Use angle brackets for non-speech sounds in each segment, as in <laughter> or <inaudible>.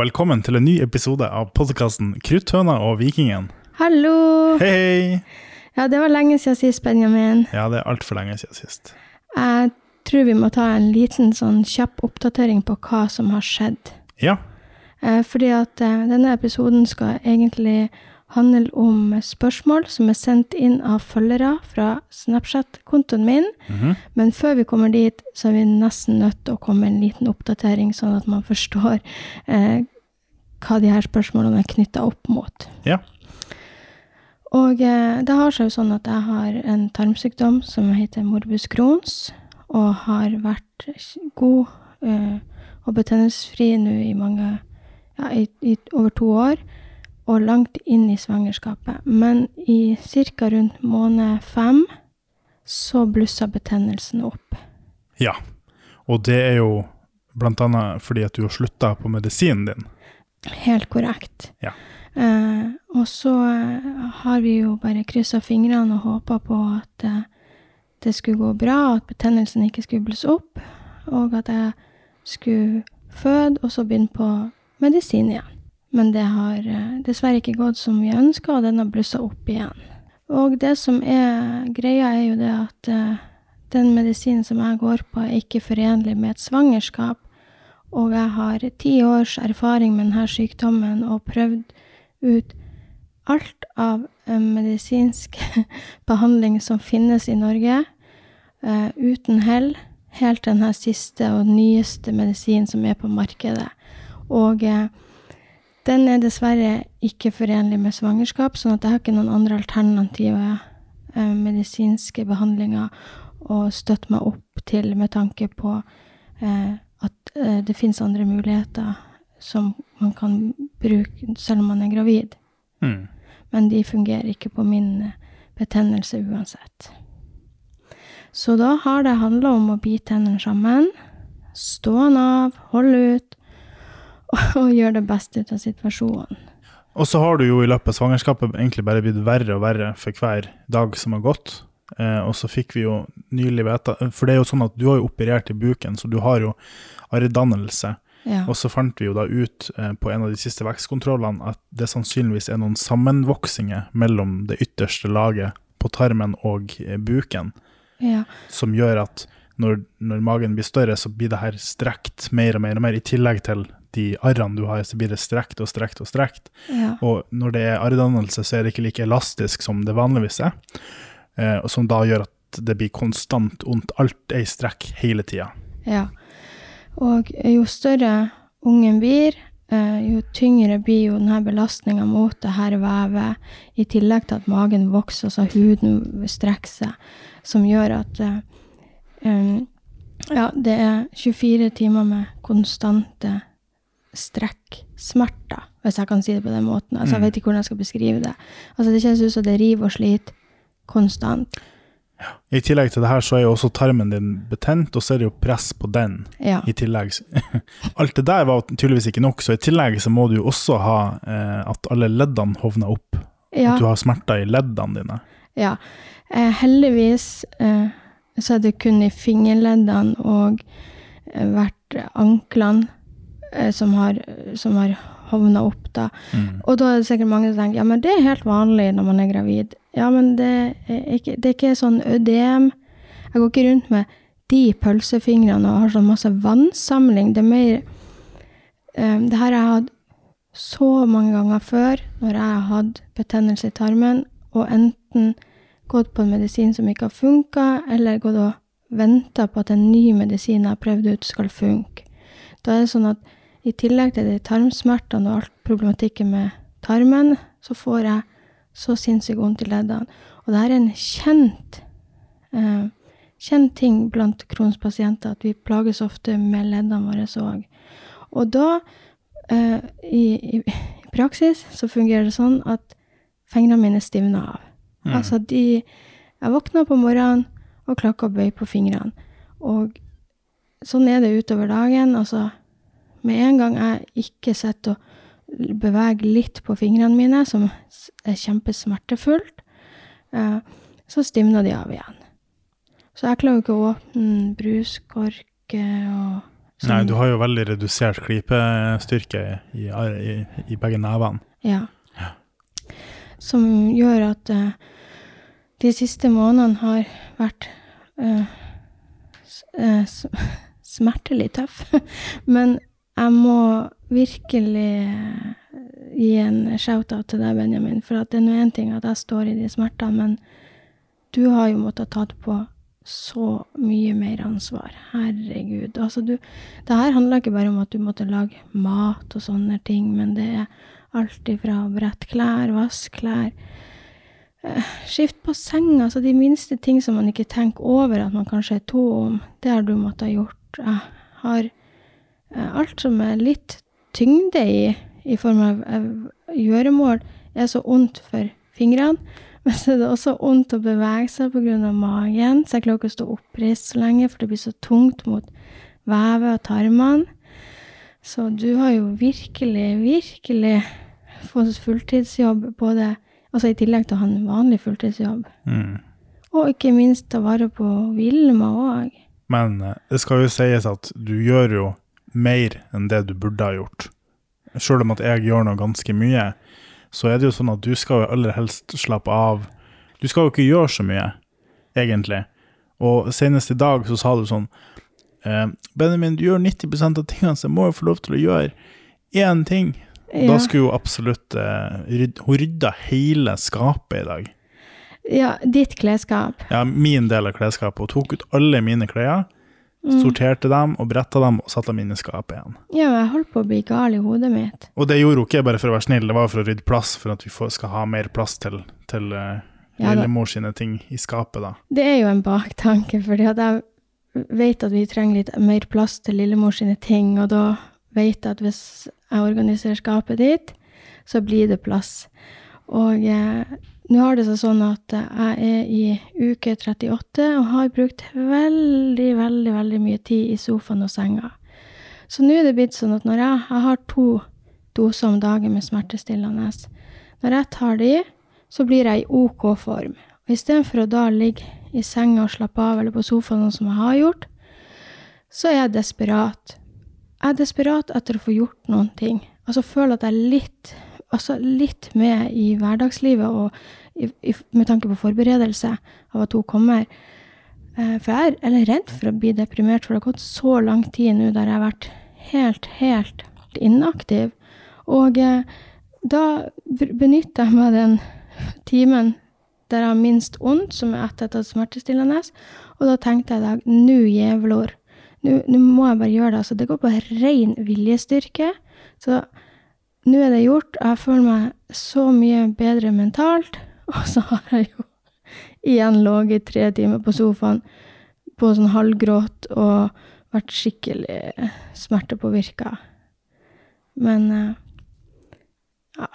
og velkommen til en ny episode av podkasten Krutthøna og Vikingen. Hallo! Hei, hei! Ja, det var lenge siden sist, Benjamin. Ja, det er altfor lenge siden sist. Jeg tror vi må ta en liten sånn kjapp oppdatering på hva som har skjedd. Ja, Eh, fordi at eh, denne episoden skal egentlig handle om spørsmål som er sendt inn av følgere fra Snapchat-kontoen min. mhm. Men før vi kommer dit, så er vi nesten nødt til å komme med en liten oppdatering, sånn at man forstår eh, hva de her spørsmålene er knytta opp mot. ja. Og eh, det har seg jo sånn at jeg har en tarmsykdom som heter morbus Crohns, og har vært god eh, og betennelsesfri nå i mange ja, i, i over to år, og langt inn i svangerskapet. Men i ca. rundt måned fem så blussa betennelsen opp. ja. Og det er jo annet fordi at du har slutta på medisinen din. Helt korrekt. Ja. Eh, og så eh, har vi jo bare kryssa fingrene og håpa på at eh, det skulle gå bra, at betennelsen ikke skulle blusse opp, og at jeg skulle føde og så begynne på medisin igjen. Men det har eh, dessverre ikke gått som vi ønska, og den har blussa opp igjen. Og det som er greia, er jo det at eh, den medisinen som jeg går på, er ikke forenlig med et svangerskap. Og jeg har ti års erfaring med denne sykdommen og prøvd ut alt av eh, medisinsk <laughs> behandling som finnes i Norge, uten hell, helt til denne siste og nyeste medisinen som er på markedet. Og den er dessverre ikke forenlig med svangerskap, sånn at jeg har ikke noen andre alternative eh, medisinske behandlinger å støtte meg opp til med tanke på eh, at eh, det finnes andre muligheter som man kan bruke selv om man er gravid. Mm. Men de fungerer ikke på min eh, betennelse uansett. Så da har det handla om å bite tennene sammen, stå den av, holde ut <laughs> og gjøre det beste ut av situasjonen. Og så har du jo i løpet av svangerskapet egentlig bare blitt verre og verre for hver dag som har gått. Eh, og så fikk vi jo nylig vite For det er jo sånn at du har jo operert i buken, så du har jo arrdannelse. Ja. Og så fant vi jo da ut eh, på en av de siste vekstkontrollene at det sannsynligvis er noen sammenvoksinger mellom det ytterste laget på tarmen og eh, buken, ja. som gjør at når, når magen blir større, så blir det her strekt mer og mer og mer. I tillegg til de arrene du har, så blir det strekt og strekt og strekt. ja. Og når det er arrdannelse, så er det ikke like elastisk som det vanligvis er. Eh, som da gjør at det blir konstant vondt. Alt er i strekk hele tida. Ja. Og jo større ungen blir, eh, jo tyngre blir jo denne belastninga mot det her vevet, i tillegg til at magen vokser, så huden strekker seg, som gjør at um, Ja, det er 24 timer med konstante strekksmerter, hvis jeg kan si det på den måten. Altså, jeg Mm. vet ikke hvordan jeg skal beskrive det. Altså, det kjennes ut som det river og sliter konstant. I tillegg til det her så er jo også tarmen din betent, og så er det jo press på den Ja. i tillegg. <laughs> Alt det der var tydeligvis ikke nok, så i tillegg så må du jo også ha eh, at alle leddene hovner opp. ja. At du har smerter i leddene dine. Ja. Eh, heldigvis eh, så er det kun i fingerleddene og eh, vært anklene som har, som har hovna opp, da. Mm. Og da er det sikkert mange som tenker ja, men det er helt vanlig når man er gravid. Ja, men det er ikke, det er ikke sånn ødem. Jeg går ikke rundt med de pølsefingrene og har sånn masse vannsamling. Det er mer um, Det her har jeg hatt så mange ganger før når jeg har hatt betennelse i tarmen, og enten gått på en medisin som ikke har funka, eller gått og venta på at en ny medisin jeg har prøvd ut, skal funke. Da er det sånn at i tillegg til de tarmsmertene og alt problematikken med tarmen, så får jeg så sinnssykt vondt i leddene. Og det er en kjent, eh, kjent ting blant Crohns pasienter, at vi plages ofte med leddene våre òg. Og da, eh, i, i, praksis, så fungerer det sånn at fingrene mine stivner av. Mm. Altså de Jeg våkner på morgenen og klokka bøy på fingrene. Og sånn er det utover dagen. Altså, med en gang jeg ikke sitter og beveger litt på fingrene mine, som er kjempesmertefullt, eh, så stivner de av igjen. Så jeg klarer jo ikke å åpne bruskorker og sånn. Nei, du har jo veldig redusert klipestyrke i, i, i begge nevene. Ja. Ja. Som gjør at eh, de siste månedene har vært s- <laughs> smertelig tøff. <laughs> Men jeg må virkelig eh, gi en shout-out til deg, Benjamin. For det er nå én ting at jeg står i de smertene, men du har jo måttet tatt på så mye mer ansvar. Herregud. Altså, du Det her handler ikke bare om at du måtte lage mat og sånne ting, men det er alt ifra å brette klær, vaske klær eh, Skift på senga, altså de minste ting som man ikke tenker over at man kanskje er to om, det har du måttet ha gjort. Jeg har alt som er litt tyngde i, i form av, av gjøremål, er så ondt for fingrene. <laughs> Men så er det også vondt å bevege seg pga. magen, så jeg klarer ikke å stå oppreist så lenge, for det blir så tungt mot vevet og tarmene. Så du har jo virkelig, virkelig fått fulltidsjobb, både altså i tillegg til å ha en vanlig fulltidsjobb. Mm. Og ikke minst ta vare på Vilma òg. Men eh, det skal jo sies at du gjør jo mer enn det du burde ha gjort. Sjøl om at jeg gjør noe ganske mye, så er det jo sånn at du skal jo aller helst slappe av. Du skal jo ikke gjøre så mye, egentlig. Og senest i dag så sa du sånn eh, Benjamin, du gjør 90% av tingene, så jeg må jo få lov til å gjøre én ting. Da skulle jo absolutt eh, ryd, Hun rydda hele skapet i dag. ja, ditt klesskap. Ja, min del av klesskapet. Hun tok ut alle mine klær, Mm. sorterte dem og bretta dem og satte dem inn i skapet igjen. Ja, jeg holdt på å bli gal i hodet mitt. Og det gjorde hun ikke bare for å være snill, det var for å rydde plass, for at vi får, skal ha mer plass til, til eh, Ja, lillemor sine ting i skapet, da. Det er jo en baktanke, fordi at jeg vet at vi trenger litt mer plass til lillemor sine ting, og da vet jeg at hvis jeg organiserer skapet ditt, så blir det plass. Og eh, nå har det seg sånn at jeg er i uke 38 og har brukt veldig, veldig, veldig mye tid i sofaen og senga. Så nå er det blitt sånn at når jeg, jeg har to doser om dagen med smertestillende, når jeg tar de, så blir jeg i OK form. Og istedenfor å da ligge i senga og slappe av eller på sofaen, sånn som jeg har gjort, så er jeg desperat. Jeg er desperat etter å få gjort noen ting. Altså føle at jeg er litt, altså litt med i hverdagslivet og i, i, med tanke på forberedelse av at hun kommer. Eh, For jeg er redd for å bli deprimert, for det har gått så lang tid nå der jeg har vært helt, helt inaktiv. Og eh, da benytter jeg meg den timen der jeg har minst vondt, som er etter etter smertestillende. Og da tenkte jeg i dag, nå jævlor, nå må jeg bare gjøre det. Altså, det går på ren viljestyrke. Så nå er det gjort. og Jeg føler meg så mye bedre mentalt. <laughs> Og så har jeg jo igjen ligget i tre timer på sofaen på sånn halvgråt og vært skikkelig smertepåvirka. Men eh, ja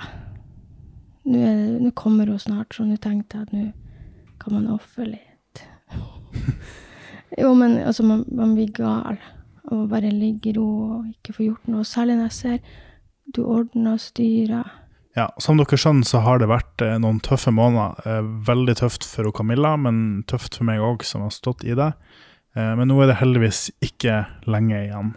nå kommer hun snart, så nå tenkte jeg at nå kan man ofre litt. <laughs> jo, men altså, man, man blir gal av å bare ligge i ro og ikke få gjort noe. Særlig når jeg ser du ordner og styrer. Ja, Som dere skjønner, så har det vært eh, noen tøffe måneder. Eh, veldig tøft for Camilla, men tøft for meg òg, som har stått i det. Eh, men nå er det heldigvis ikke lenge igjen.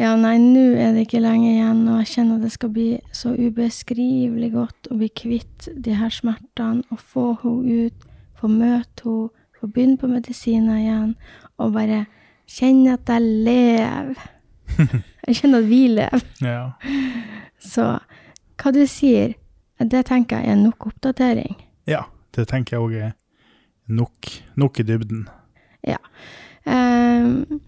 Ja, nei, nå er det ikke lenge igjen, og jeg kjenner det skal bli så ubeskrivelig godt å bli kvitt de her smertene, og få henne ut, få møte henne, få begynne på medisiner igjen, og bare kjenne at jeg lever. <laughs> Jeg kjenner at vi lever. Ja. Så hva du sier, det tenker jeg er nok oppdatering. ja det tenker jeg òg er nok, nok i dybden. Ja. Um,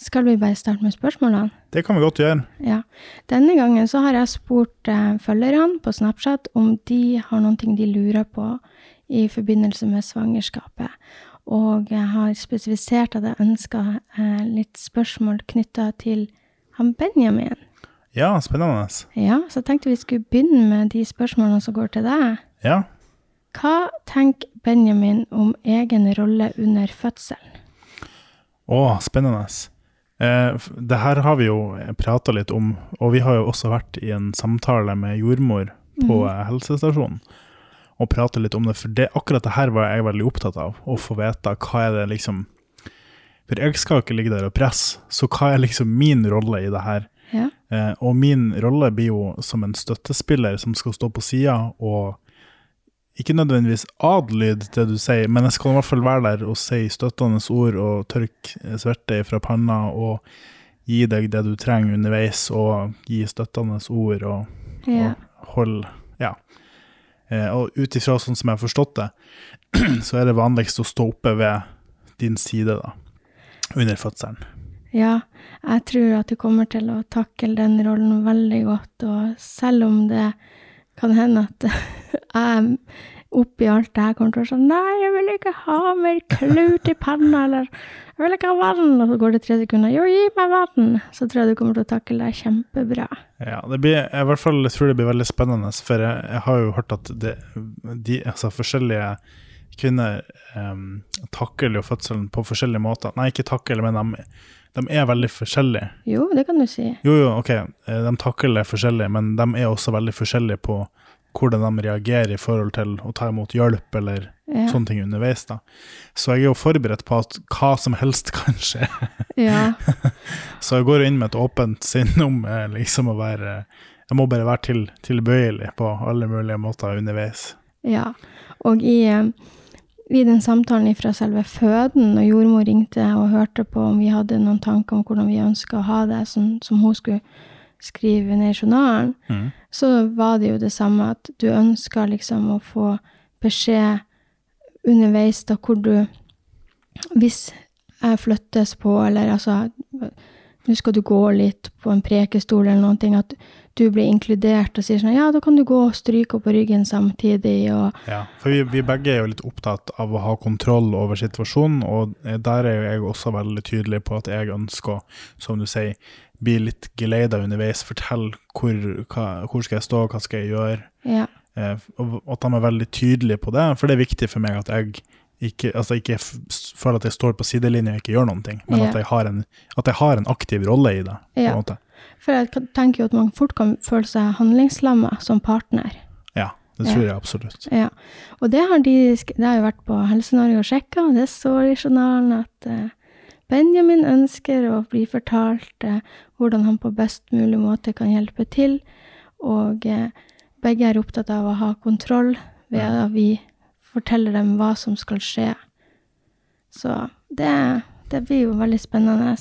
skal vi bare starte med spørsmålene? Det kan vi godt gjøre. Ja. Denne gangen så har jeg spurt eh, følgerne på Snapchat om de har ting de lurer på i forbindelse med svangerskapet. Og jeg har spesifisert at jeg ønsker eh, litt spørsmål knytta til han Benjamin. Ja, spennende. Ja, så jeg tenkte vi skulle begynne med de spørsmålene som går til deg. Ja. Hva tenker Benjamin om egen rolle under fødselen? Å, spennende. Eh, det her har vi jo prata litt om, og vi har jo også vært i en samtale med jordmor på mm. helsestasjonen og prate litt om det, for det, akkurat det her var jeg veldig opptatt av, å få vite hva er det liksom For jeg skal ikke ligge der og presse, så hva er liksom min rolle i det her? Ja. Eh, og min rolle blir jo som en støttespiller som skal stå på sida og ikke nødvendigvis adlyde det du sier, men jeg skal i hvert fall være der og si støttende ord og tørke sverte fra panna og gi deg det du trenger underveis, og gi støttende ord og, Ja. og holde Ja. Eh, og ut ifra sånn som jeg har forstått det, <clears throat> så er det vanligst å stå oppe ved din side da, under fødselen. Ja, jeg tror at du kommer til å takle den rollen veldig godt, og selv om det kan hende at <laughs> jeg oppi alt det her kommer til å være sånn Nei, jeg vil ikke ha mer klut i panna, eller Jeg vil ikke ha vann. Og så går det tre sekunder. Jo, gi meg vann. Så tror jeg du kommer til å takle det kjempebra. Ja, det blir, jeg i hvert fall tror det blir veldig spennende, for jeg, jeg har jo hørt at det, de, altså forskjellige kvinner um, takler jo fødselen på forskjellige måter. Nei, ikke takler, men de, de er veldig forskjellige. Jo, det kan du si. Jo, jo, ok, eh, de takler forskjellig, men de er også veldig forskjellige på hvordan de reagerer i forhold til å ta imot hjelp eller Ja. sånne ting underveis. da. Så jeg er jo forberedt på at hva som helst <laughs> kan skje. Ja. <laughs> Så jeg går inn med et åpent sinn om eh, liksom å være Jeg må bare være til, tilbøyelig på alle mulige måter underveis. Ja, og i, eh, i den samtalen fra selve føden, når jordmor ringte og hørte på om vi hadde noen tanker om hvordan vi ønska å ha det, som, som hun skulle skrive ned i journalen, Mm. så var det jo det samme at du ønska liksom å få beskjed underveis da hvor du Hvis jeg flyttes på, eller altså Nå skal du gå litt på en prekestol eller noen ting, at du blir inkludert og sier sånn Ja, da kan du gå og stryke på ryggen samtidig, og Ja, for vi, vi begge er jo litt opptatt av å ha kontroll over situasjonen, og eh, der er jo jeg også veldig tydelig på at jeg ønsker, som du sier, bli litt geleida underveis, fortell hvor, hva, hvor skal jeg stå, hva skal jeg gjøre, Ja. eh, og at de er veldig tydelige på det, for det er viktig for meg at jeg ikke, altså ikke føler at jeg står på sidelinja og ikke gjør noen ting, men Ja. at, jeg har en, at jeg har en aktiv rolle i det, på Ja. en måte. For jeg tenker jo at man fort kan føle seg handlingslamma som partner. Ja, det tror jeg absolutt. Ja. Og det har de Det har jo vært på Helse-Norge og sjekka, og det står i journalen at eh, Benjamin ønsker å bli fortalt eh, hvordan han på best mulig måte kan hjelpe til, og eh, begge er opptatt av å ha kontroll ved at vi forteller dem hva som skal skje. Så det, det blir jo veldig spennende.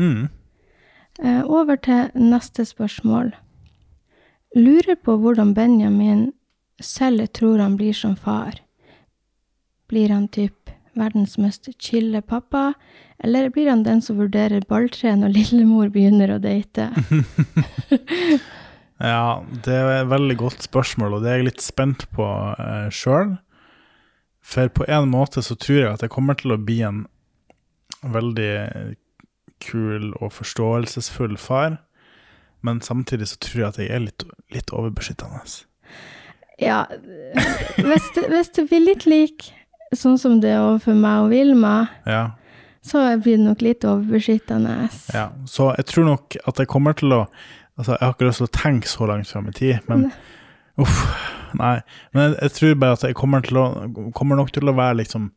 Mm. Eh, over til neste spørsmål. Lurer på hvordan Benjamin selv tror han blir som far. Blir han typ verdens mest chille pappa, eller blir han den som vurderer balltre når lillemor begynner å date? <laughs> Ja, det er et veldig godt spørsmål, og det er jeg litt spent på eh, sjøl. For på en måte så tror jeg at jeg kommer til å bli en veldig kul og forståelsesfull far, men samtidig så tror jeg at jeg er litt, litt overbeskyttende. Ja, hvis det, hvis det blir litt lik sånn som det er overfor meg og Vilma, Ja, så blir det nok litt overbeskyttende. ja. Så jeg tror nok at jeg kommer til å Altså, jeg har ikke lyst til å tenke så langt fram i tid, men uff, nei. Men jeg, jeg tror bare at jeg kommer, å, kommer nok til å være liksom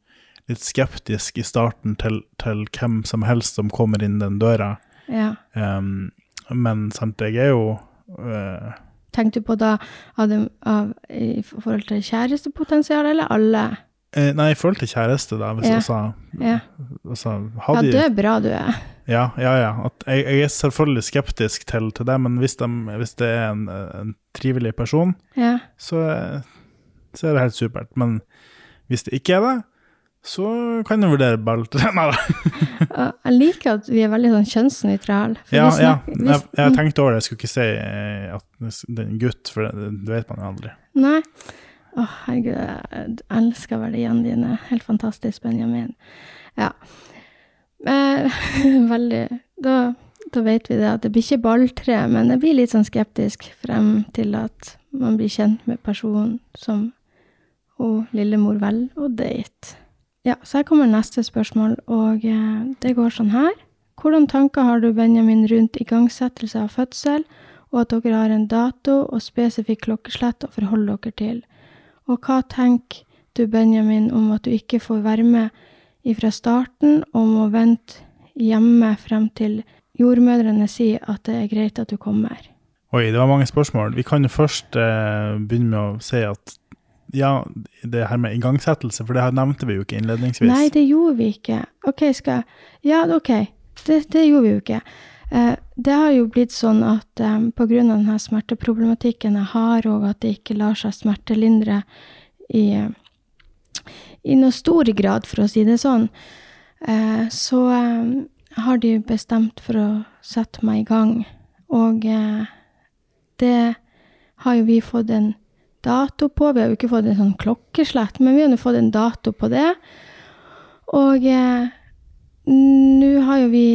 litt skeptisk i starten til, til hvem som helst som kommer inn den døra. Ja. Um, men sant, jeg er jo uh, Tenkte du på da av, dem- av, i forhold til kjærestepotensial, eller alle? eh, Nei, i forhold til kjæreste, da. Hvis Ja. jeg sa Ja. altså, Ja, det er bra du er. Ja, ja, ja. Jeg, jeg er selvfølgelig skeptisk til, til det, men hvis, de, hvis det er en, en trivelig person, Ja. så, så er det helt supert. Men hvis det ikke er det, så kan du vurdere balltre. Nei da. <laughs> Og Jeg liker at vi er veldig sånn kjønnsnøytrale. Ja, ja. Jeg, jeg tenkte over det, jeg skulle ikke si eh, at det er en gutt, for det, det vet man jo aldri. Nei. Å, herregud, jeg elsker verdiene dine. Helt fantastisk, Benjamin. Ja. Eh, <laughs> veldig Da, da vet vi det at det blir ikke balltre, men jeg blir litt sånn skeptisk frem til at man blir kjent med personen som hun lillemor vel å date. Ja, så her kommer neste spørsmål, og eh, det går sånn her. Hvordan tanker har du, Benjamin, rundt igangsettelse av fødsel, og at dere har en dato og spesifikk klokkeslett å forholde dere til? Og hva tenker du, Benjamin, om at du ikke får være med ifra starten, og må vente hjemme frem til jordmødrene sier at det er greit at du kommer. Oi, det var mange spørsmål. Vi kan jo først eh, begynne med å si at ja, det her med igangsettelse, for det her nevnte vi jo ikke innledningsvis. Nei, det gjorde vi ikke. OK, skal Ja, OK. Det, det gjorde vi jo ikke. Eh, det har jo blitt sånn at eh, pga. denne smerteproblematikken jeg har, og at det ikke lar seg smertelindre i, i noe stor grad, for å si det sånn, eh, så eh, har de bestemt for å sette meg i gang. Og eh, det har jo vi fått en dato på. Vi har jo ikke fått en sånn klokkeslett, men vi har nå fått en dato på det. Og eh, nå har jo vi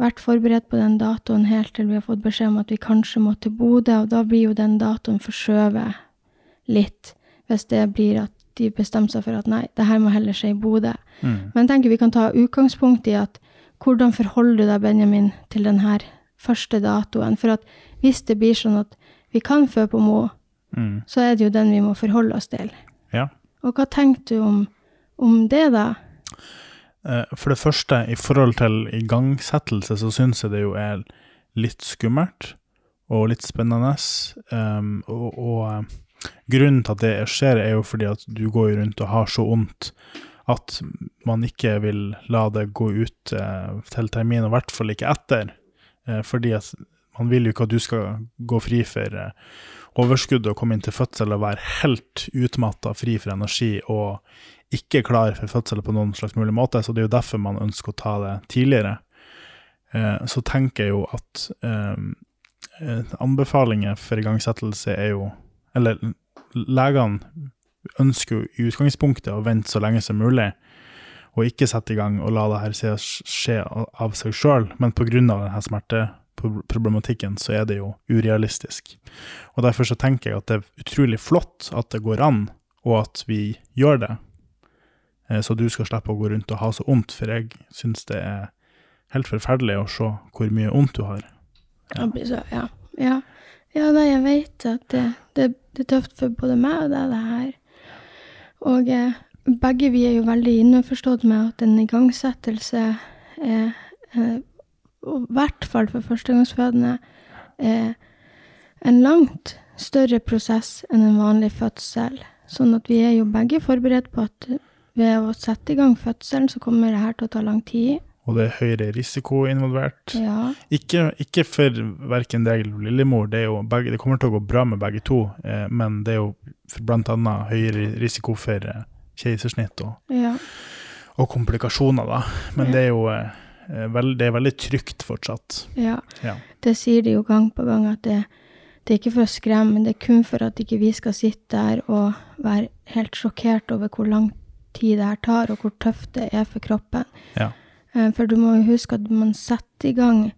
vært forberedt på den datoen helt til vi har fått beskjed om at vi kanskje må til Bodø, og da blir jo den datoen forskjøvet litt. Hvis det blir at de bestemmer seg for at nei, det her må heller skje i Bodø. Mm. Men jeg tenker vi kan ta utgangspunkt i at hvordan forholder du deg, Benjamin, til denne første datoen? For at hvis det blir sånn at vi kan føde på Mo, Mm. så er det jo den vi må forholde oss til. Ja. Og hva tenker du om, om det, da? Eh, For det første, i forhold til igangsettelse, så syns jeg det jo er litt skummelt og litt spennende. Um, og, og eh, grunnen til at det skjer, er jo fordi at du går rundt og har så vondt at man ikke vil la det gå ut uh, til termin, og i hvert fall ikke etter. Uh, fordi at man vil jo ikke at du skal gå fri for overskuddet overskudd og komme inn til fødsel og være helt utmatta, fri for energi og ikke klar for fødsel på noen slags mulig måte. Så det er jo derfor man ønsker å ta det tidligere. Eh, så tenker jeg jo at eh, eh, anbefalinger for igangsettelse er jo Eller legene ønsker jo i utgangspunktet å vente så lenge som mulig, og ikke sette i gang og la det her skje, av seg sjøl, men pga. denne smerteproblematikken så er det jo urealistisk. Og derfor så tenker jeg at det er utrolig flott at det går an, og at vi gjør det. Eh, Så du skal slippe å gå rundt og ha så vondt, for jeg syns det er helt forferdelig å se hvor mye vondt du har. Ja. Ja. Ja, ja nei, jeg vet at det, det, det er tøft for både meg og deg, det her. Og eh, begge vi er jo veldig innforstått med at en igangsettelse er, eh, og i hvert fall for førstegangsfødende, er en langt større prosess enn en vanlig fødsel. Sånn at vi er jo begge forberedt på at ved å sette i gang fødselen, så kommer det her til å ta lang tid. Og det er høyere risiko involvert. Ja. Ikke, ikke for verken deg eller Lillemor, det, begge, det kommer til å gå bra med begge to, eh, men det er jo annet høyere risiko for eh, keisersnitt og, Ja. og komplikasjoner, da. Men Ja. det er jo eh, det er veldig trygt fortsatt. ja. Ja. Det sier de jo gang på gang at det, det er ikke for å skremme, men det er kun for at ikke vi skal sitte der og være helt sjokkert over hvor lang tid det her tar, og hvor tøft det er for kroppen. Ja. Eh, For du må jo huske at man setter i gang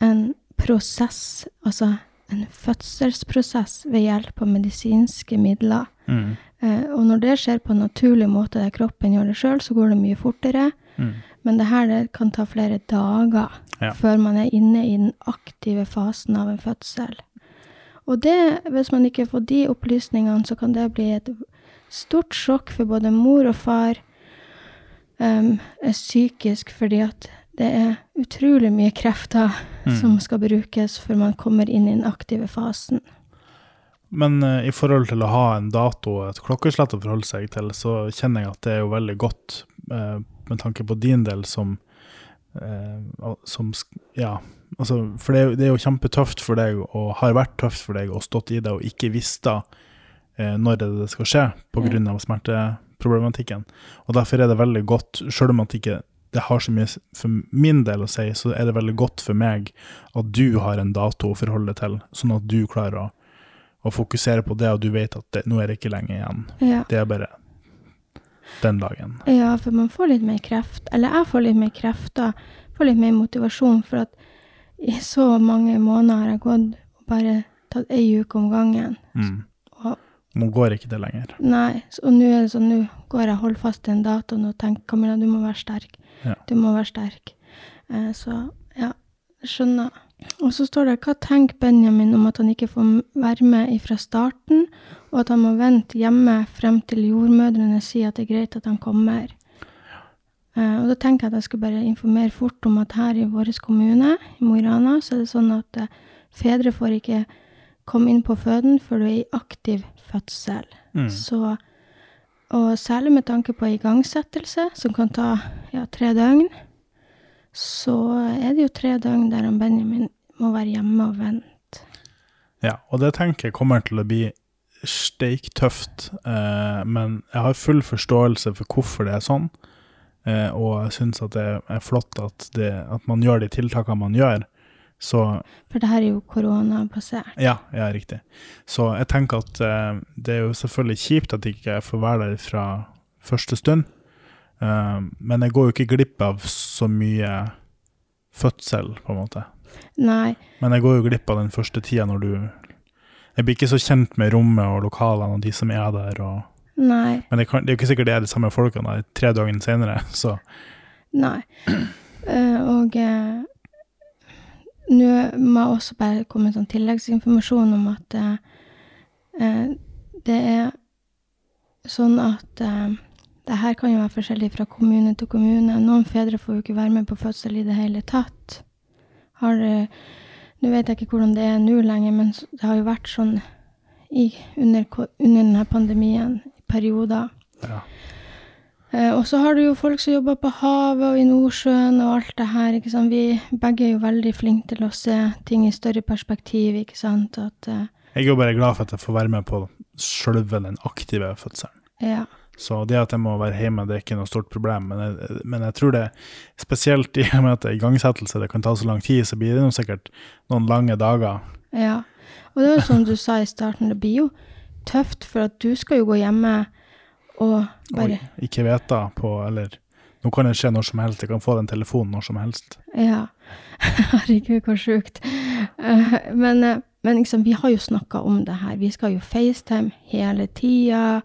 en prosess, altså en fødselsprosess ved hjelp av medisinske midler. Mm. Eh, Og når det skjer på en naturlig måte der kroppen gjør det sjøl, så går det mye fortere. Mm. Men det her det kan ta flere dager Ja. før man er inne i den aktive fasen av en fødsel. Og det, hvis man ikke får de opplysningene, så kan det bli et stort sjokk for både mor og far um, psykisk, fordi at det er utrolig mye krefter Mm. som skal brukes før man kommer inn i den aktive fasen. Men uh, i forhold til å ha en dato og et klokkeslett å forholde seg til, så kjenner jeg at det er jo veldig godt med tanke på din del som, eh, som Ja, altså, for det det er jo kjempetøft for deg, og har vært tøft for deg, og stått i det og ikke visste eh, når det, skal skje pga. av smerteproblematikken. Og derfor er det veldig godt, sjøl om at ikke det har så mye for min del å si, så er det veldig godt for meg at du har en dato å forholde deg til, sånn at du klarer å å fokusere på det, og du vet at det, nå er det ikke lenge igjen. Ja. Det er bare den dagen. Ja, for man får litt mer kreft. Eller jeg får litt mer krefter. Får litt mer motivasjon. For at i så mange måneder har jeg gått og bare tatt ei uke om gangen. Mm. Og Nå går ikke det lenger. nei, og nå er det sånn, nå går jeg og holder fast til en dato og tenker Camilla, du må være sterk. Ja. Du må være sterk. Eh, så ja, skjønner. Og så står det hva tenker Benjamin om at han ikke får være med fra starten, og at han må vente hjemme frem til jordmødrene sier at det er greit at han kommer. Uh, og da tenker jeg at jeg skal bare informere fort om at her i vår kommune, i Mo i Rana, så er det sånn at uh, fedre får ikke komme inn på føden før du er i aktiv fødsel. Mm. Så, og særlig med tanke på igangsettelse, som kan ta ja, tre døgn, så er det jo tre døgn der Benjamin må være hjemme og vente. Ja, og det tenker jeg kommer til å bli steiktøft, eh, men jeg har full forståelse for hvorfor det er sånn. Eh, og jeg syns at det er flott at, det, at man gjør de tiltakene man gjør. Så For det her er jo koronabasert. ja, ja, riktig. Så jeg tenker at eh, det er jo selvfølgelig kjipt at jeg ikke får være der fra første stund. Eh, men jeg går jo ikke glipp av så mye fødsel, på en måte. Nei, Men jeg går jo glipp av den første tida når du Jeg blir ikke så kjent med rommet og lokalene og de som er der. og nei, Men det, kan, det er jo ikke sikkert det er de samme folkene der tre dager senere, <laughs> så nei. Eh, og eh, nå må jeg også bare komme med sånn tilleggsinformasjon om at eh, det er sånn at det her kan jo være forskjellig fra kommune til kommune. Noen fedre får jo ikke være med på fødsel i det hele tatt. Har Nå vet jeg ikke hvordan det er nå lenger, men det har jo vært sånn i, under, under denne pandemien i perioder. ja. Eh, og så har du jo folk som jobber på havet og i Nordsjøen og alt det her. ikke sant? Vi begge er jo veldig flinke til å se ting i større perspektiv, ikke sant. At, eh, Jeg er jo bare glad for at jeg får være med på sjølve den aktive fødselen. ja. Så det at jeg må være hjemme, det er ikke noe stort problem. Men jeg, men jeg tror det, spesielt i og med at det er igangsettelse, det kan ta så lang tid, så blir det noe sikkert noen lange dager. ja. Og det er jo som du sa i starten, det blir jo tøft, for at du skal jo gå hjemme og bare Og ikke vite på, eller nå kan det skje når som helst, jeg kan få den telefonen når som helst. Ja. <laughs> Herregud, hvor sjukt. Eh, men eh, men liksom, vi har jo snakka om det her. Vi skal jo FaceTime hele tida.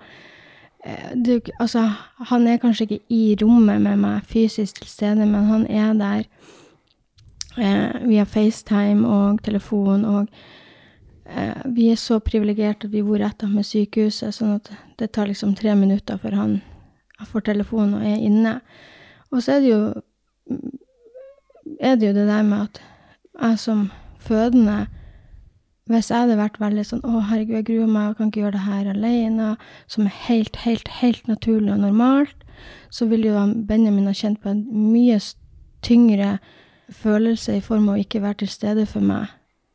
Eh, ikke- altså, han er kanskje ikke i rommet med meg fysisk til stede, men han er der eh, via FaceTime og telefon. Og eh, vi er så privilegerte at vi bor rett med sykehuset, sånn at det tar liksom tre minutter før han får telefon og er inne. Og så er det jo er det jo det der med at jeg som fødende Hvis jeg hadde vært veldig sånn 'Å, herregud, jeg gruer meg, jeg kan ikke gjøre det her alene', som er helt, helt, helt naturlig og normalt, så ville jo Benjamin ha kjent på en mye tyngre følelse i form av å ikke være til stede for meg.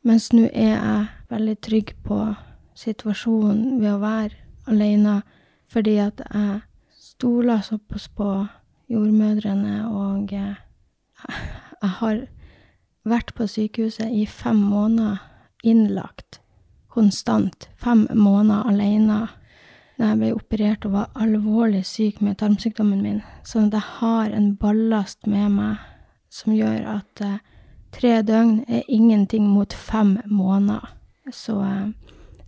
Mens nå er jeg veldig trygg på situasjonen ved å være alene, fordi at jeg stoler såpass på jordmødrene, og eh, jeg har vært på sykehuset i fem måneder, innlagt, konstant, fem måneder alene, da jeg ble operert og var alvorlig syk med tarmsykdommen min. Sånn at jeg har en ballast med meg som gjør at eh, tre døgn er ingenting mot fem måneder. Så eh,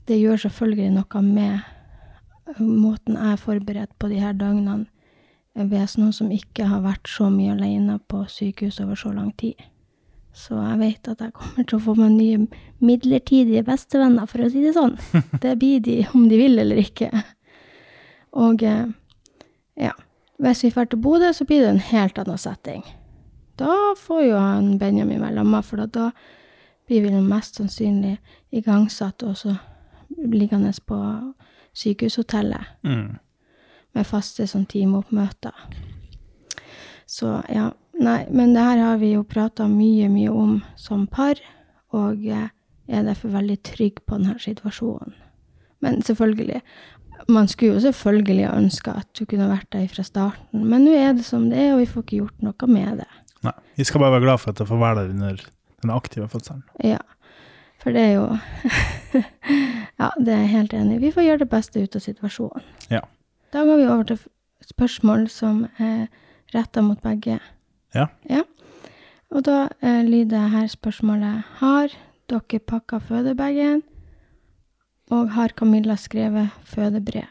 det gjør selvfølgelig noe med måten jeg er forberedt på de her døgnene ved noen som ikke har vært så mye alene på sykehus over så lang tid. Så jeg vet at jeg kommer til å få meg nye midlertidige bestevenner, for å si det sånn. <laughs> Det blir de om de vil eller ikke. Og eh, ja, hvis vi drar til Bodø, så blir det en helt annen setting. Da får jo han Benjamin være lamma, for da- blir vi mest sannsynlig igangsatt og så liggende på sykehushotellet Mm. med faste sånn timeoppmøter. Så ja, nei, men det her har vi jo prata mye, mye om som par, og jeg er derfor veldig trygg på denne situasjonen. Men selvfølgelig, man skulle jo selvfølgelig ønske at du kunne vært der fra starten, men nå er det som det er, og vi får ikke gjort noe med det. Nei, vi skal bare være glad for at jeg får være der under den aktive fødselen. Ja, for det er jo <laughs> Ja, det er jeg helt enig i. Vi får gjøre det beste ut av situasjonen. Ja. Da går vi over til spørsmål som er retta mot begge. Ja. Ja. Og da eh, lyder her spørsmålet Har dere pakka fødebagen? Og har Camilla skrevet fødebrev?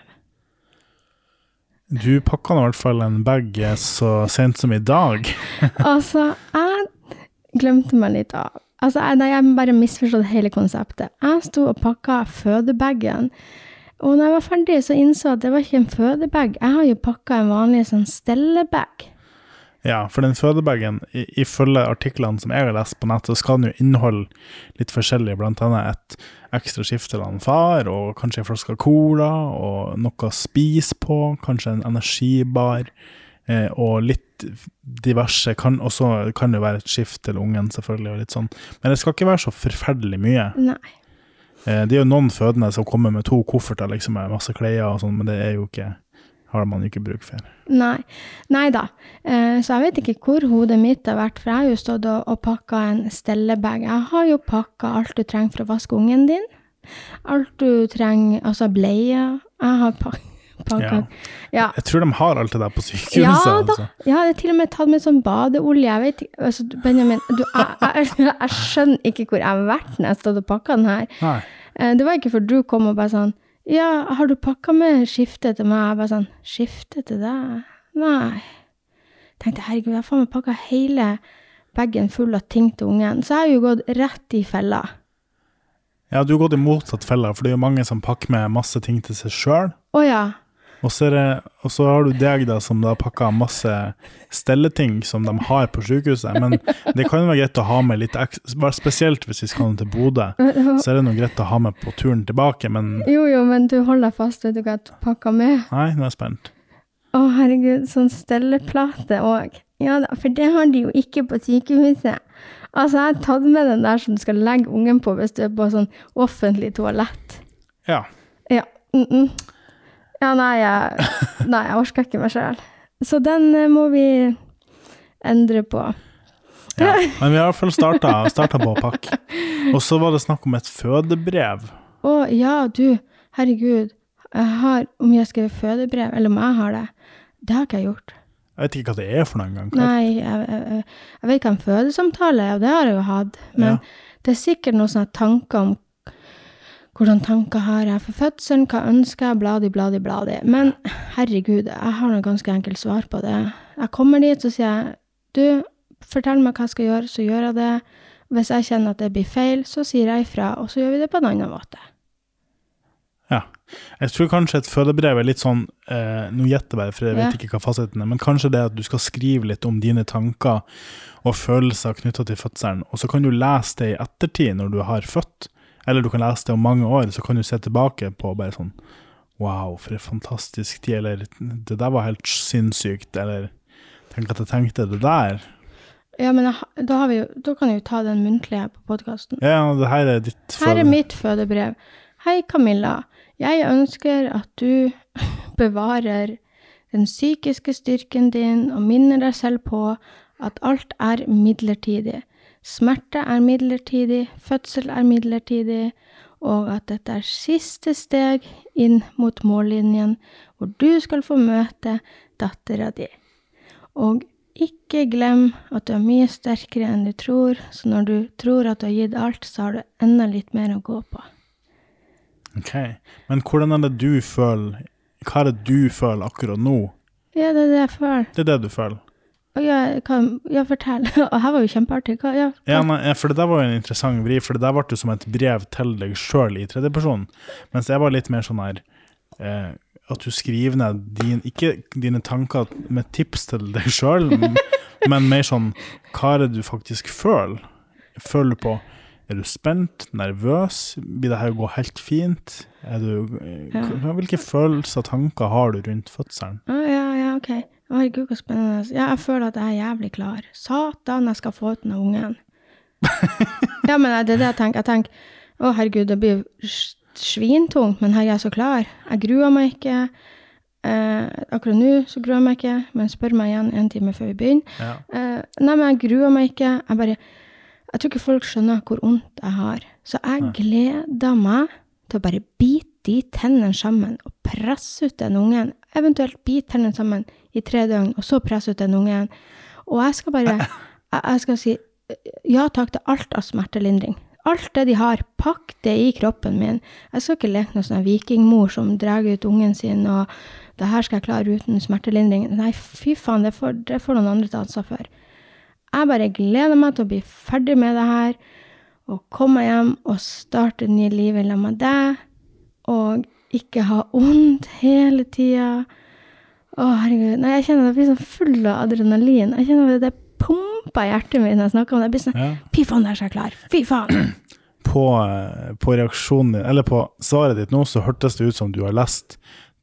Du pakka i hvert fall en bag så sent som i dag. <laughs> Altså, jeg glemte meg litt av. Altså, jeg, nei, jeg bare misforstått hele konseptet. Jeg sto og pakka fødebagen, og når jeg var ferdig, så innså jeg at det var ikke en fødebag. Jeg har jo pakka en vanlig sånn stellebag. Ja, for den fødebagen, ifølge artiklene som jeg har lest på nettet, skal den jo inneholde litt forskjellig, annet et ekstra skift til han far, og kanskje en flaske cola, og noe å spise på, kanskje en energibar, eh, og litt diverse, og så kan det jo være et skift til ungen, selvfølgelig, og litt sånn. Men det skal ikke være så forferdelig mye. Nei. Eh, det er jo noen fødende som kommer med to kofferter, liksom, med masse klær og sånn, men det er jo ikke, har man ikke bruk for. Nei, Nei da. Eh, så jeg vet ikke hvor hodet mitt har vært, for jeg har jo stått og, og pakka en stellebag. Jeg har jo pakka alt du trenger for å vaske ungen din. Alt du trenger, altså bleier. Jeg har pak <laughs> pakka Ja. ja. Jeg tror de har alt det der på sykehuset. Ja altså. Jeg har til og med tatt med sånn badeolje. Jeg vet ikke, altså, Benjamin, du, jeg, jeg, <laughs> jeg skjønner ikke hvor jeg har vært når jeg stod og pakka den her. Nei. Eh, Det var ikke før du kom og bare sånn Ja, har du pakka med skifte til meg? Jeg bare sånn Skifte til deg? Nei. Tenkte herregud, jeg har faen meg pakka hele bagen full av ting til ungen. Så jeg har jo gått rett i fella. Ja, du har gått i motsatt fella, for det er jo mange som pakker med masse ting til seg sjøl. Å ja. Og så, det, og så har du deg da, som da pakker masse stelleting som de har på sykehuset. Men det kan være greit å ha med litt ekstra, spesielt hvis vi skal til Bodø. Så er det noe greit å ha med på turen tilbake, men Jo, jo, men du holder deg fast, vet du hva jeg pakka med? nei, nå er jeg spent. Å, herregud, sånn stelleplate òg. Ja da, for det har de jo ikke på sykehuset. Altså, jeg har tatt med den der som du skal legge ungen på hvis du er på sånn offentlig toalett. Ja. Ja. Mm -mm. Ja, nei, jeg, nei, jeg orker ikke meg sjøl. Så den eh, må vi endre på. ja. <laughs> Men vi har i hvert fall starta, starta på pakk. Og så var det snakk om et fødebrev. Å ja, du, herregud. Jeg har, om jeg skrev fødebrev, eller om jeg har det, det har ikke jeg gjort. Jeg vet ikke hva det er for noe engang. Nei, jeg, jeg, jeg vet hva en fødesamtale er, og det har jeg jo hatt. Men Ja. det er sikkert noen sånne tanker om hvordan tanker har jeg for fødselen, hva ønsker jeg, bladi, bladi, bladi. Men herregud, jeg har noe ganske enkelt svar på det. Jeg kommer dit, så sier jeg du, fortell meg hva jeg skal gjøre, så gjør jeg det. Hvis jeg kjenner at det blir feil, så sier jeg ifra, og så gjør vi det på en annen måte. Ja. Jeg tror kanskje et fødebrev er litt sånn eh, Nå gjetter jeg bare, for jeg vet Ja. ikke hva fasiten er, men kanskje det at du skal skrive litt om dine tanker og følelser knytta til fødselen, og så kan du lese det i ettertid når du har født, eller du kan lese det om mange år, så kan du se tilbake på bare sånn Wow, for en fantastisk tid, eller det der var helt sinnssykt, eller tenk at jeg tenkte det der. Ja, men da, har vi jo, da kan jeg jo ta den muntlige på podkasten. Ja, det her er ditt Her er mitt fødebrev. Hei, Camilla. Jeg ønsker at du <laughs> bevarer den psykiske styrken din og minner deg selv på at alt er midlertidig. Smerte er midlertidig, fødsel er midlertidig, og at dette er siste steg inn mot mållinjen, hvor du skal få møte dattera di. Og ikke glem at du er mye sterkere enn du tror, så når du tror at du har gitt alt, så har du enda litt mer å gå på. Ok, men hvordan er det du føler, hva er det du føler akkurat nå? Ja, det er det jeg føler. Det er det du føler? Jeg kan, ja, fortell. <laughs> Og her var jo kjempeartig. Hva, ja, hva? Ja, nei, for det der var jo en interessant vri, for det der ble jo som et brev til deg sjøl i tredjeperson. Mens jeg var litt mer sånn her eh, at du skriver ned din, ikke dine tanker med tips til deg sjøl, <laughs> men mer sånn hva er det du faktisk føler? Føler du på Er du spent? Nervøs? Blir det her å gå helt fint? Er du, eh, Ja. Hvilke følelser og tanker har du rundt fødselen? Ja, ja, ok. Herregud, så spennende. Ja, jeg føler at jeg er jævlig klar. Satan, jeg skal få ut den ungen. ja, men det er det jeg tenker. Jeg tenker, å herregud, det blir svintungt, men her er jeg så klar. Jeg gruer meg ikke. Eh, akkurat nå så gruer jeg meg ikke, men spør meg igjen en time før vi begynner. Ja. Eh, nei, men jeg gruer meg ikke. Jeg bare Jeg tror ikke folk skjønner hvor vondt jeg har. Så jeg Nei. gleder meg til å bare bite de tennene sammen og presse ut den ungen. Eventuelt bite tennene sammen i tre døgn, og så presse ut den ungen. Og jeg skal bare jeg, skal si ja takk til alt av smertelindring. Alt det de har, pakk det i kroppen min. Jeg skal ikke leke noen sånn vikingmor som drar ut ungen sin, og det her skal jeg klare uten smertelindring. Nei, fy faen, det får, det får noen andre ta ansvar for. Jeg bare gleder meg til å bli ferdig med det her, og komme hjem og starte det nye livet sammen med deg, og ikke ha vondt hele tida. Å, herregud. Nei, jeg kjenner det blir sånn full av adrenalin. Jeg kjenner det pumper i hjertet mitt når jeg snakker om det. Jeg blir sånn Ja. Fy faen, der er jeg klar. Fy faen. <clears throat> På, eh, på reaksjonen din, eller på svaret ditt nå, så hørtes det ut som du har lest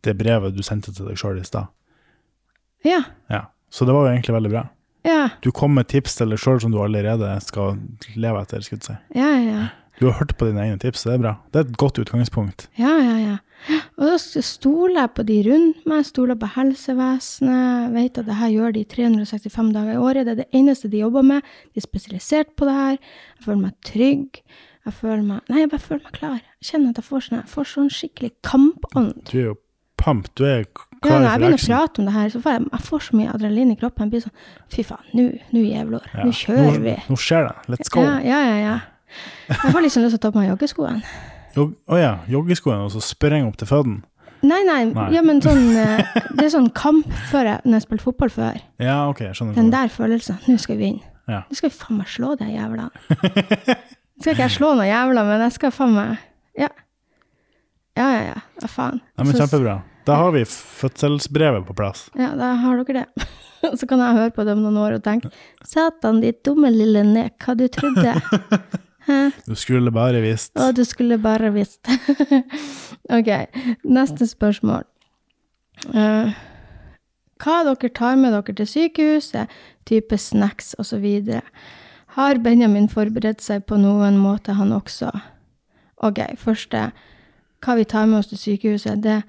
det brevet du sendte til deg sjøl i stad. Ja. Ja. Så det var jo egentlig veldig bra. Ja. Du kom med tips til deg sjøl som du allerede skal leve etter. skulle jeg si. Ja, ja, ja. Du har hørt på dine egne tips, det er bra. Det er et godt utgangspunkt. Ja, ja, ja. Og da stoler jeg på de rundt meg, stoler på helsevesenet, vet at det her gjør de 365 dager i året. Det er det eneste de jobber med. De er spesialisert på det her. Jeg føler meg trygg. Jeg føler meg Nei, jeg bare føler meg klar. Jeg kjenner at jeg får sånn, jeg får sånn skikkelig kampånd. Du er jo pamp. du er klar Ja, når jeg begynner å prate om det her, så får jeg, jeg får så mye adrenalin i kroppen. Jeg blir sånn Fy faen, nå jævlor. Ja. Nå kjører vi. Nå, nå skjer det. Let's go. Ja, ja, ja. ja. Jeg har liksom lyst til å ta på meg joggeskoene. Å ja, joggeskoene, og så spreng opp til føden. Nei, nei, Nei. ja, men sånn eh, Det er sånn kamp før jeg, når jeg spilte fotball før. Ja, ok, jeg skjønner. Den der følelsen. Nå skal vi vinne. Ja. Nå skal vi faen meg slå de jævlene. <laughs> Nå skal ikke jeg slå noen jævler, men jeg skal faen meg Ja. Ja, ja, ja. ja faen. Ja, men Kjempebra. Da har vi fødselsbrevet på plass. Ja, da har dere det. <laughs> Så kan jeg høre på det om noen år og tenke Satan, ditt dumme lille nek, hva du trodde? <laughs> Hæ? Du skulle bare visst. Å, du skulle bare visst. <laughs> ok, neste spørsmål. Uh, hva dere tar med dere til sykehuset, type snacks osv. Har Benjamin forberedt seg på noen måte, han også? Ok, første. Hva vi tar med oss til sykehuset, det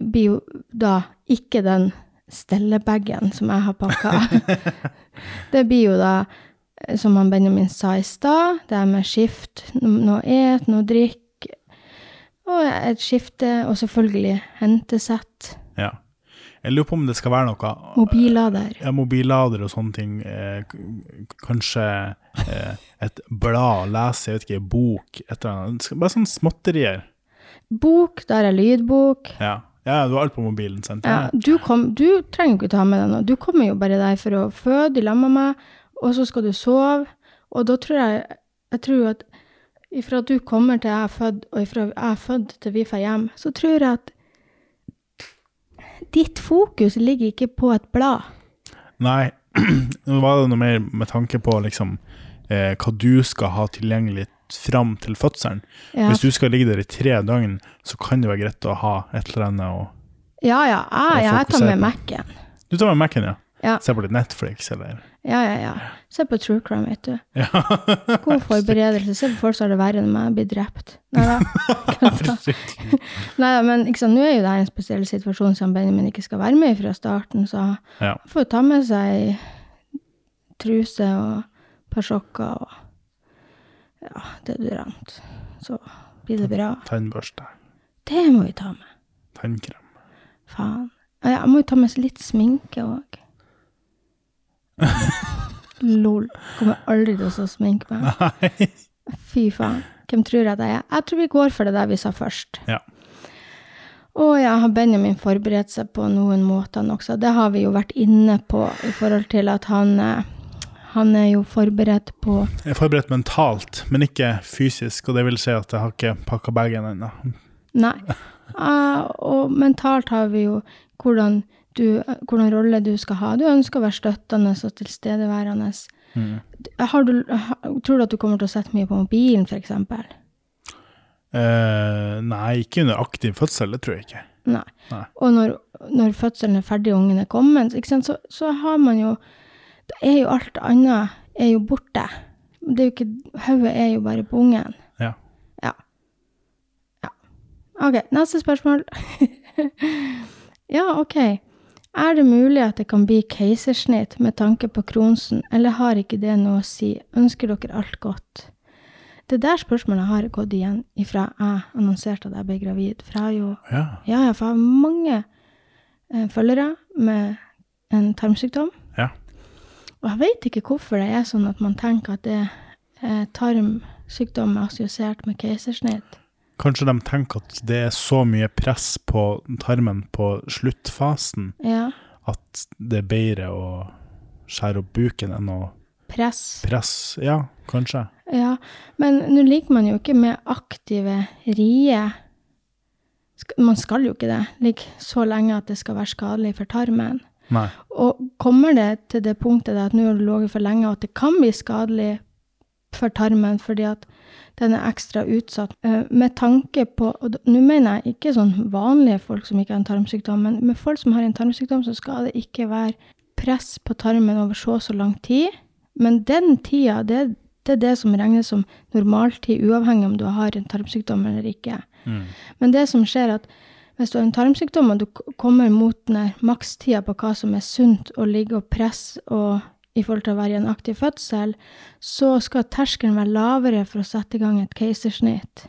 blir jo da ikke den stellebagen som jeg har pakka. <laughs> det blir jo da som han Benjamin sa i stad, det er med skift, noe et, noe drikk, og et skifte, og selvfølgelig hentesett, Ja. Jeg lurer på om det skal være noe mobillader. ja, mobillader og sånne ting. Eh, kanskje eh, et blad, lese, jeg vet ikke, bok, et eller annet. Bare sånne småtterier. Bok, der er lydbok. Ja. ja, du har alt på mobilen, sant? Ja, du, kom, du trenger ikke ta med deg noe. Du kommer jo bare der for å føde i lag med meg, og så skal du sove. Og da tror jeg Jeg tror at ifra du kommer til jeg er født, og ifra jeg er født til vi får hjem, så tror jeg at ditt fokus ligger ikke på et blad. Nei, <clears throat> nå var det noe mer med tanke på liksom eh, hva du skal ha tilgjengelig fram til fødselen. Ja, Hvis du skal ligge der i tre døgn, så kan det være greit å ha et eller annet å ja, ja jeg, jeg tar med. Mac-en. Du tar med Mac-en, ja. Ja. Se på litt Netflix, eller Ja, ja, ja. Se på true crime, vet du. Ja. God <laughs> forberedelse. Se på folk som har det verre enn meg, blir drept. Nei da. <laughs> Nei da, men sant, nå er jo det her en spesiell situasjon som Benjamin ikke skal være med i fra starten, så ja. han får jo ta med seg truse og persokker og ja, deodorant. Så blir det bra. Tannbørste, Det må vi ta med. tannkrem. Faen. Ja, Jeg må jo ta med litt sminke òg. <laughs> Lol. Kommer aldri til å sminke meg. Nei. Fy faen. Hvem tror jeg det er? Jeg tror vi går for det der vi sa først. Ja. Og ja, har Benjamin forberedt seg på noen måter også? Det har vi jo vært inne på i forhold til at han, eh, han er jo forberedt på Jeg er forberedt mentalt, men ikke fysisk, og det vil si at jeg har ikke pakka bagen ennå. Nei. Uh, og mentalt har vi jo hvordan, du, hvordan rolle du skal ha. Du ønsker å være støttende og tilstedeværende. Mm. Har du, tror du at du kommer til å sette mye på mobilen, f.eks.? Eh, nei, ikke under aktiv fødsel, det tror jeg ikke. Nei. Nei. Og når, når fødselen er ferdig og ungen er kommet, så, så har man jo Da er jo alt annet er jo borte. Det er jo ikke Hodet er jo bare på ungen. Ja. Ja. ja. OK, neste spørsmål. <laughs> ja, OK. Er det mulig at det kan bli keisersnitt med tanke på Kronsen, eller har ikke det noe å si? Ønsker dere alt godt? Det der spørsmålet har gått igjen ifra jeg annonserte at jeg ble gravid. For jeg har jo Ja. ja, jeg har mange eh, følgere med en tarmsykdom. Ja. Og jeg vet ikke hvorfor det er sånn at man tenker at det er tarmsykdom er assosiert med keisersnitt. Kanskje de tenker at det er så mye press på tarmen på sluttfasen Ja, at det er bedre å skjære opp buken enn å press. Press, Ja, kanskje. Ja, men nå liker man jo ikke med aktive rie Man skal jo ikke det. Ligge så lenge at det skal være skadelig for tarmen. Nei. Og kommer det til det punktet at nå har du ligget for lenge, og at det kan bli skadelig for tarmen fordi at den er ekstra utsatt, eh, med tanke på Og nå mener jeg ikke sånn vanlige folk som ikke har en tarmsykdom, men med folk som har en tarmsykdom, så skal det ikke være press på tarmen over så og så lang tid. Men den tida, det, det er det som regnes som normaltid, uavhengig om du har en tarmsykdom eller ikke. Mm. Men det som skjer, at hvis du har en tarmsykdom, og du kommer mot den makstida på hva som er sunt å ligge og presse og i forhold til å være i en aktiv fødsel, så skal terskelen være lavere for å sette i gang et keisersnitt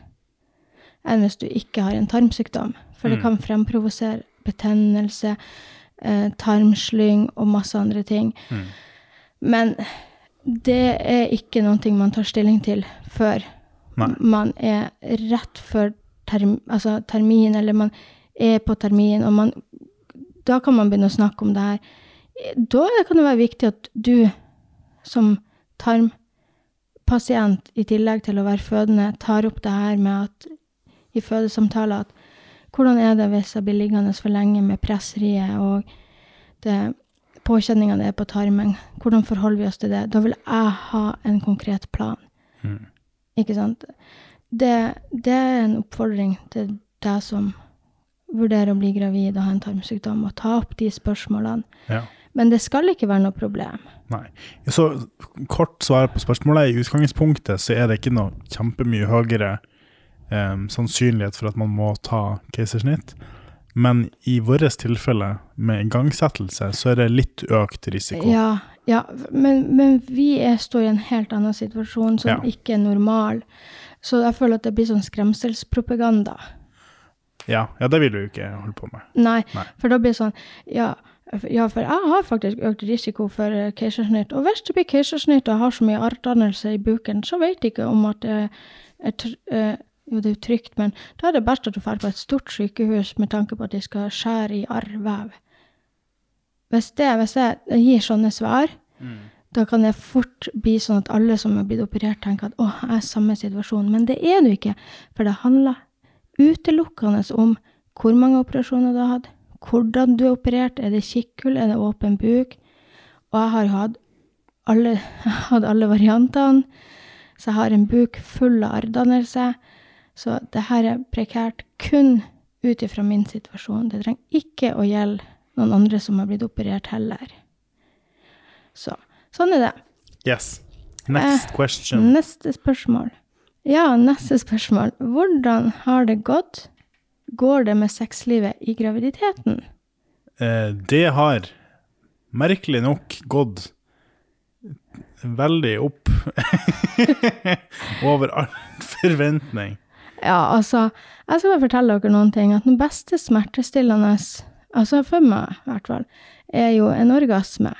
enn hvis du ikke har en tarmsykdom. For det Mm. kan fremprovosere betennelse, eh, tarmslyng og masse andre ting. Mm. Men det er ikke noe man tar stilling til før Nei. man er rett før term, altså termin, eller man er på termin, og man Da kan man begynne å snakke om det her. Da kan det være viktig at du som tarmpasient, i tillegg til å være fødende, tar opp det her med at i fødesamtaler at hvordan er det hvis jeg blir liggende for lenge med presseriet og det påkjenningene det er på tarmen? Hvordan forholder vi oss til det? Da vil jeg ha en konkret plan. Mm. Ikke sant? Det, det er en oppfordring til deg som vurderer å bli gravid og ha en tarmsykdom, å ta opp de spørsmålene. Ja. Men det skal ikke være noe problem. Nei. Så kort svar på spørsmålet. I utgangspunktet så er det ikke noe kjempemye høyere eh, sannsynlighet for at man må ta keisersnitt. Men i vårt tilfelle, med igangsettelse, så er det litt økt risiko. Ja, ja men, men vi er, står i en helt annen situasjon som Ja. ikke er normal. Så jeg føler at det blir sånn skremselspropaganda. Ja, ja, det vil du jo ikke holde på med. Nei, Nei. for da blir det sånn ja, ja, for jeg har faktisk økt risiko for eh, keisersnitt. Og hvis det blir keisersnitt og jeg har så mye arrdannelse i buken, så vet jeg ikke om at det er tr eh, Jo, det er jo trygt, men da er det best at du drar på et stort sykehus med tanke på at de skal skjære i arrvev. Hvis, det, hvis jeg gir sånne svar, da kan det fort bli sånn at alle som er blitt operert, tenker at å, jeg er i samme situasjon. Men det er du ikke, for det handler utelukkende om hvor mange operasjoner du har hatt, hvordan du er operert, er det kikkhull, er det åpen buk? Og jeg har hatt alle, <laughs> hadde alle variantene, så jeg har en buk full av arrdannelse. Så det her er prekært kun ut ifra min situasjon. Det trenger ikke å gjelde noen andre som har blitt operert heller. Så sånn er det. Yes. Next question. Neste spørsmål. Ja, neste spørsmål. Hvordan har det gått? Går det med sexlivet i graviditeten? Eh, det har merkelig nok gått veldig opp <laughs> over all forventning. Ja, altså, jeg skal bare fortelle dere noen ting. At den beste smertestillende, altså for meg i hvert fall, er jo en orgasme.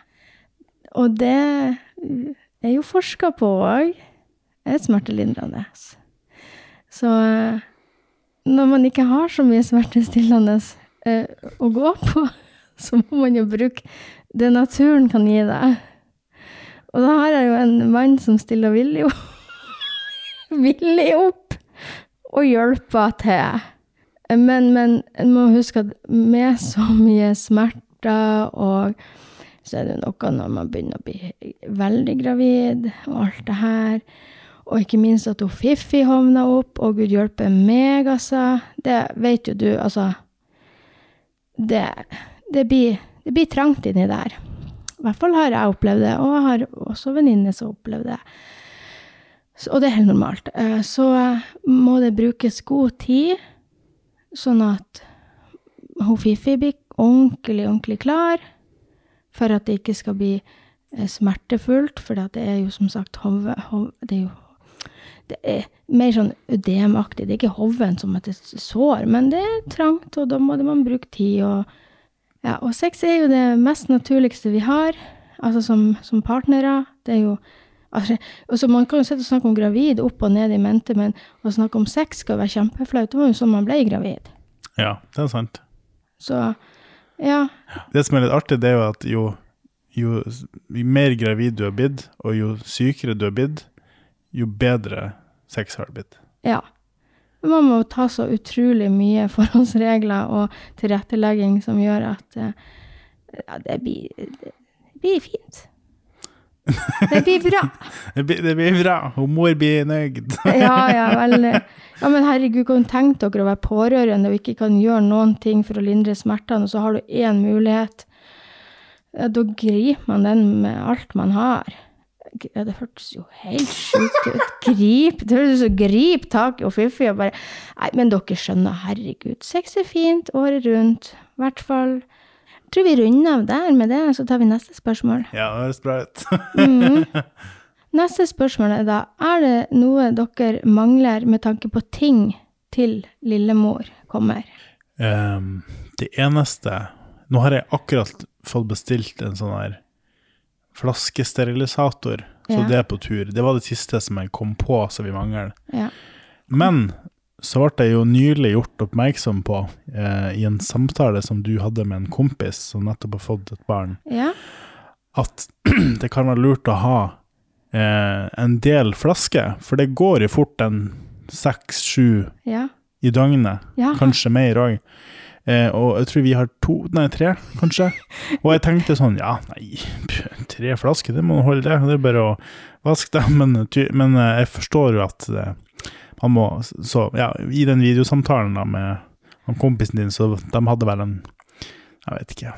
Og det er jo forska på òg. Er smertelindrende. Så når man ikke har så mye smertestillende eh, å gå på, <laughs> så må man jo bruke det naturen kan gi deg. Og da har jeg jo en mann som stiller villig, opp, <laughs> villig opp og hjelper til. Men, men en må huske at med så mye smerter og så er det noe når man begynner å bli veldig gravid og alt det her. Og ikke minst at hun Fiffi hovna opp, og gud hjelpe meg, altså. Det vet jo du, altså. Det, det, blir, det blir trangt inni der. I hvert fall har jeg opplevd det, og jeg har også venninner som har opplevd det. Så, og det er helt normalt. Eh, Så må det brukes god tid, sånn at hun Fifi blir ordentlig, ordentlig klar, for at det ikke skal bli eh, smertefullt, for det er jo som sagt hov, hov, det er jo det er mer sånn ødemaktig. Det er ikke hoven som et sår, men det er trangt, og da må man bruke tid. Og, ja, og sex er jo det mest naturligste vi har, altså som, som partnere. Det er jo altså, altså Man kan jo sitte og snakke om gravid opp og ned i mente, men å snakke om sex skal være kjempeflaut. Det var jo sånn man ble gravid. Ja, det er sant. Så ja. Det som er litt artig, det er jo at jo, jo, mer gravid du har blitt, og jo sykere du har blitt, jo bedre sex har det blitt. Ja. Man må ta så utrolig mye <laughs> forholdsregler og tilrettelegging som gjør at eh, ja, det blir, det blir fint. <laughs> Det blir bra. Det blir, det blir bra. Og mor blir nøyd. <laughs> Ja, ja, veldig. Ja, men herregud, kan du tenke dere å være pårørende og ikke kan gjøre noen ting for å lindre smertene, og så har du én mulighet. Ja, da griper man den med alt man har. Ja, det hørtes jo helt sjukt ut. Grip, det hørtes ut som grip tak i fiffi og bare Nei, men dere skjønner, herregud. Sex er fint året rundt. I hvert fall Jeg tror vi runder av der med det, så tar vi neste spørsmål. Ja, det høres bra ut. mm. <laughs> Neste spørsmål er da, er det noe dere mangler med tanke på ting til lillemor kommer? Um, det eneste Nå har jeg akkurat fått bestilt en sånn her flaskesterilisator, så Ja. det er på tur. Det var det siste som jeg kom på som vi mangler. Ja. Men så ble jeg jo nylig gjort oppmerksom på, eh, i en samtale som du hadde med en kompis som nettopp har fått et barn, Ja? at <clears throat> det kan være lurt å ha eh, en del flasker, for det går jo fort en seks-sju Ja? i døgnet, kanskje mer òg. Eh, og jeg tror vi har to, nei tre, kanskje. Og jeg tenkte sånn, ja, nei, tre flasker, det må holde det. Det er bare å vaske det. Men, men eh, jeg forstår jo at eh, man må Så ja, i den videosamtalen da med kompisen din, så de hadde vel en jeg vet ikke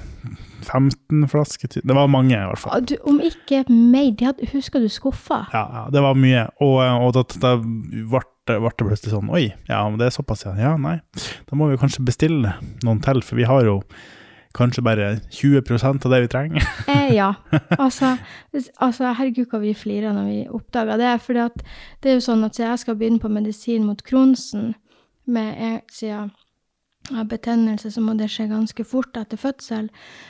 15 flasker til Det var mange, i hvert fall. Du, om ikke mer, de hadde, husker du skuffa? Ja, ja, det var mye. Og, eh, og da, da ble, det, plutselig sånn Oi, ja, det er såpass, ja. Ja, nei. Da må vi kanskje bestille noen til, for vi har jo kanskje bare 20% av det vi trenger. <laughs> Eh, ja. Altså, altså, herregud hva vi flirer når vi oppdager det. For det er jo sånn at siden jeg skal begynne på medisin mot Kronsen, med, siden har betennelse, så må det skje ganske fort etter fødsel.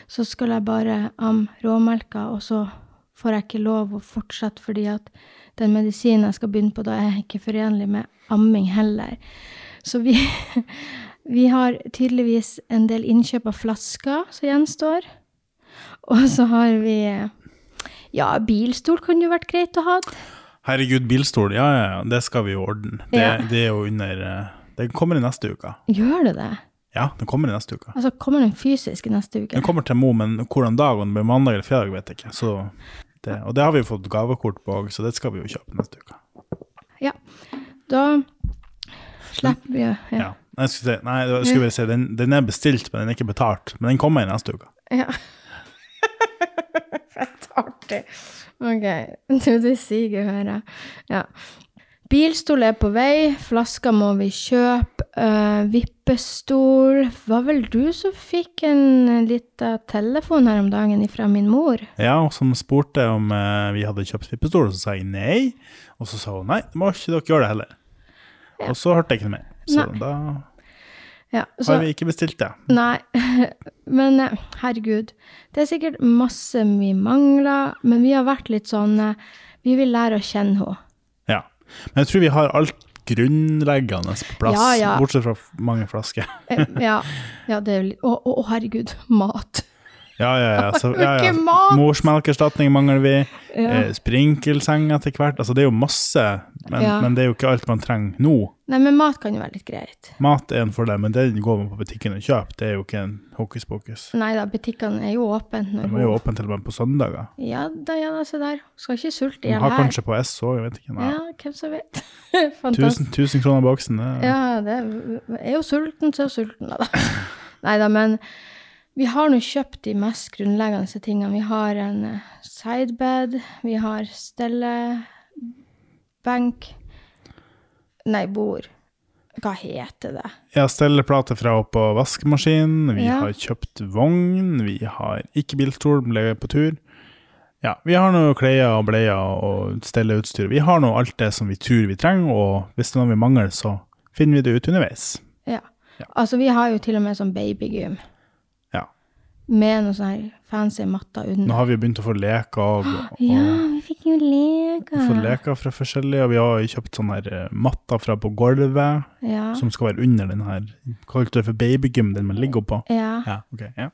Så skal jeg bare amme råmelka, og så får jeg ikke lov å fortsette fordi at den medisinen jeg skal begynne på, da er ikke forenlig med amming heller. Så vi, <laughs> vi har tydeligvis en del innkjøp av flasker som gjenstår. Og så har vi Ja, bilstol kunne jo vært greit å ha. Herregud, bilstol, ja, ja, ja, det skal vi jo ordne. Det, Ja. det er jo under Det kommer i neste uke. Gjør det det? Ja, den kommer i neste uke. Altså, kommer den fysisk i neste uke? Den kommer til Mo, men hvordan dag, om det blir mandag eller fredag, vet jeg ikke. Så det, og det har vi jo fått gavekort på òg, så det skal vi jo kjøpe neste uke. Ja. Da slipper vi ja. Ja. Jeg skulle si, nei, jeg skulle bare si, den, den er bestilt, men den er ikke betalt. Men den kommer i neste uke. ja. <laughs> Fett artig. Ok, <laughs> du, du siger, hører. Ja. Bilstol er på vei, flasker må vi kjøpe, uh, vippestol Var vel du som fikk en liten telefon her om dagen fra min mor? Ja, som spurte om uh, vi hadde kjøpt vippestol, og så sa jeg nei. Og så sa hun nei, det må ikke dere gjøre det heller. Og så hørte jeg ikke noe mer. Så Nei. da Ja, så, har vi ikke bestilt det. Nei, <laughs> men eh, herregud. Det er sikkert masse vi mangler, men vi har vært litt sånn eh, Vi vil lære å kjenne henne. Men jeg tror vi har alt grunnleggende på plass, Ja, ja. bortsett fra mange flasker. Eh, Ja, ja, det er jo litt å, herregud. Mat. Ja, ja, ja. Så, <laughs> ja, ja. Morsmelkerstatning mangler vi. Ja. Eh, sprinkelseng etter hvert. Altså, det er jo masse, men, Ja. men det er jo ikke alt man trenger nå. Nei, men mat kan jo være litt greit. Mat er en fordel, men det går man på butikken og kjøper. Det er jo ikke en hokus pokus. Nei da, butikkene er jo åpne De er jo åpne til og med på søndager. Ja da, ja da, se der. Skal ikke sulte i hjel her. har kanskje på S òg, jeg vet ikke. Nei. Ja, hvem som vet. Fantastisk. 1000, 1000 kroner boksen. Det. Ja, det er jo sulten, så sulten, da. <laughs> Nei da, men vi har nå kjøpt de mest grunnleggende tingene. Vi har en eh, sidebed, vi har stellebenk Nei, bord. Hva heter det? Ja, stelleplate fra oppå vaskemaskinen, vi Ja. har kjøpt vogn, vi har ikke bilstol, ble på tur. Ja, vi har nå klær og bleier og stelleutstyr. Vi har nå alt det som vi tror vi trenger, og hvis det er noe vi mangler, så finner vi det ut underveis. Ja. Ja. Altså, vi har jo til og med sånn babygym. Med noen sånne her fancy matter under. Nå har vi begynt å få leker og, og Ja, vi fikk jo leker. få leker fra forskjellige, og vi har kjøpt sånne her eh, matter fra på gulvet, Ja. som skal være under den her, kalte det for babygym, den man ligger oppå. ja. Ja, okay, ja.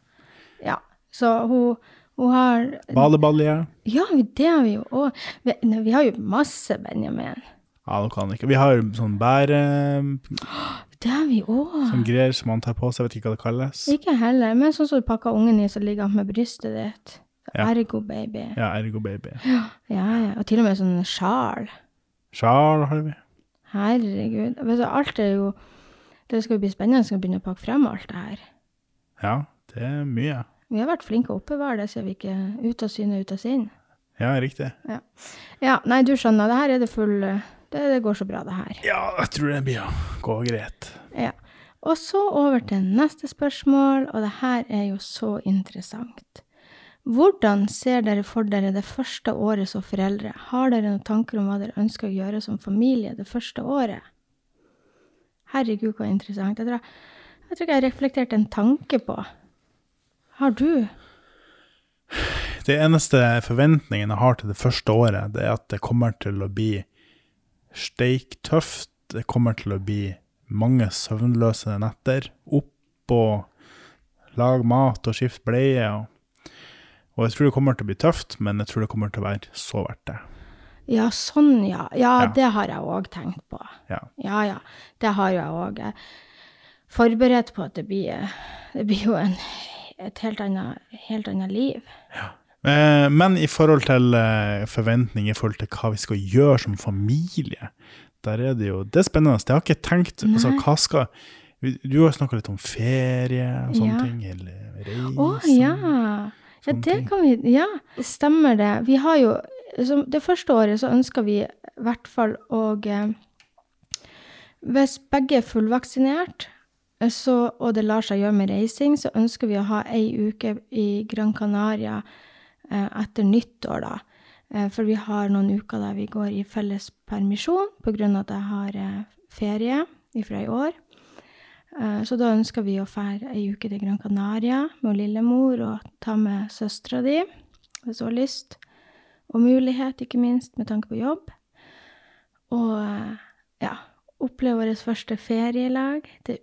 Ja. Så hun, hun har Badebalje. Ja, det har vi jo òg. Vi, vi har jo masse Benjamin. Ja, nå kan han ikke. Vi har sånn bære... Det har vi òg. Sånn greier som man tar på seg, jeg vet ikke hva det kalles. Ikke heller, men sånn som du pakker ungen i, så ligger han med brystet ditt. Ja. Ergo baby. Ja, Ergo Baby. Ja, ja. Og til og med sånn sjal. Sjal har vi. Herregud. Altså, alt er jo Det skal jo bli spennende å begynne å pakke frem alt det her. Ja, det er mye. Vi har vært flinke å oppbevare det, så vi ikke ut av syne, ut av sinn. Ja, riktig. Ja, nei, du skjønner, det her er det full det, det går så bra, det her. Ja, jeg tror det blir å gå greit. Ja. Og så over til neste spørsmål, og det her er jo så interessant. Hvordan ser dere for dere det første året som foreldre? Har dere noen tanker om hva dere ønsker å gjøre som familie det første året? Herregud, så interessant. Jeg tror jeg, tror ikke jeg har reflektert en tanke på. Har du? Det eneste forventningen jeg har til det første året, det er at det kommer til å bli steiktøft. Det kommer til å bli mange søvnløse netter. Opp og lage mat og skifte bleie. Og, og jeg tror det kommer til å bli tøft, men jeg tror det kommer til å være så verdt det. Ja, sånn, ja. Ja, Ja. det har jeg òg tenkt på. Ja. Ja, ja. Det har jeg òg. Forberedt på at det blir Det blir jo en, et helt annet, helt annet liv. Eh, Men i forhold til eh, forventninger, i forhold til hva vi skal gjøre som familie, der er det jo Det er spennende. Jeg har ikke tenkt altså, hva skal Du har snakka litt om ferie og sånne Ja. ting. Eller reise. Å ja. Ja, det kan vi Ja, stemmer det. Vi har jo Det første året så ønsker vi i hvert fall å eh, Hvis begge er fullvaksinert, eh, så, og det lar seg gjøre med reising, så ønsker vi å ha ei uke i Gran Canaria eh, etter nyttår, da. Eh, for vi har noen uker der vi går i felles permisjon av at jeg har eh, ferie ifra i år. Eh, Så da ønsker vi å fære ei uke til Gran Canaria med lillemor og ta med søstera di, hvis hun har lyst. Og mulighet, ikke minst, med tanke på jobb. Og eh, ja, oppleve vår første ferielag til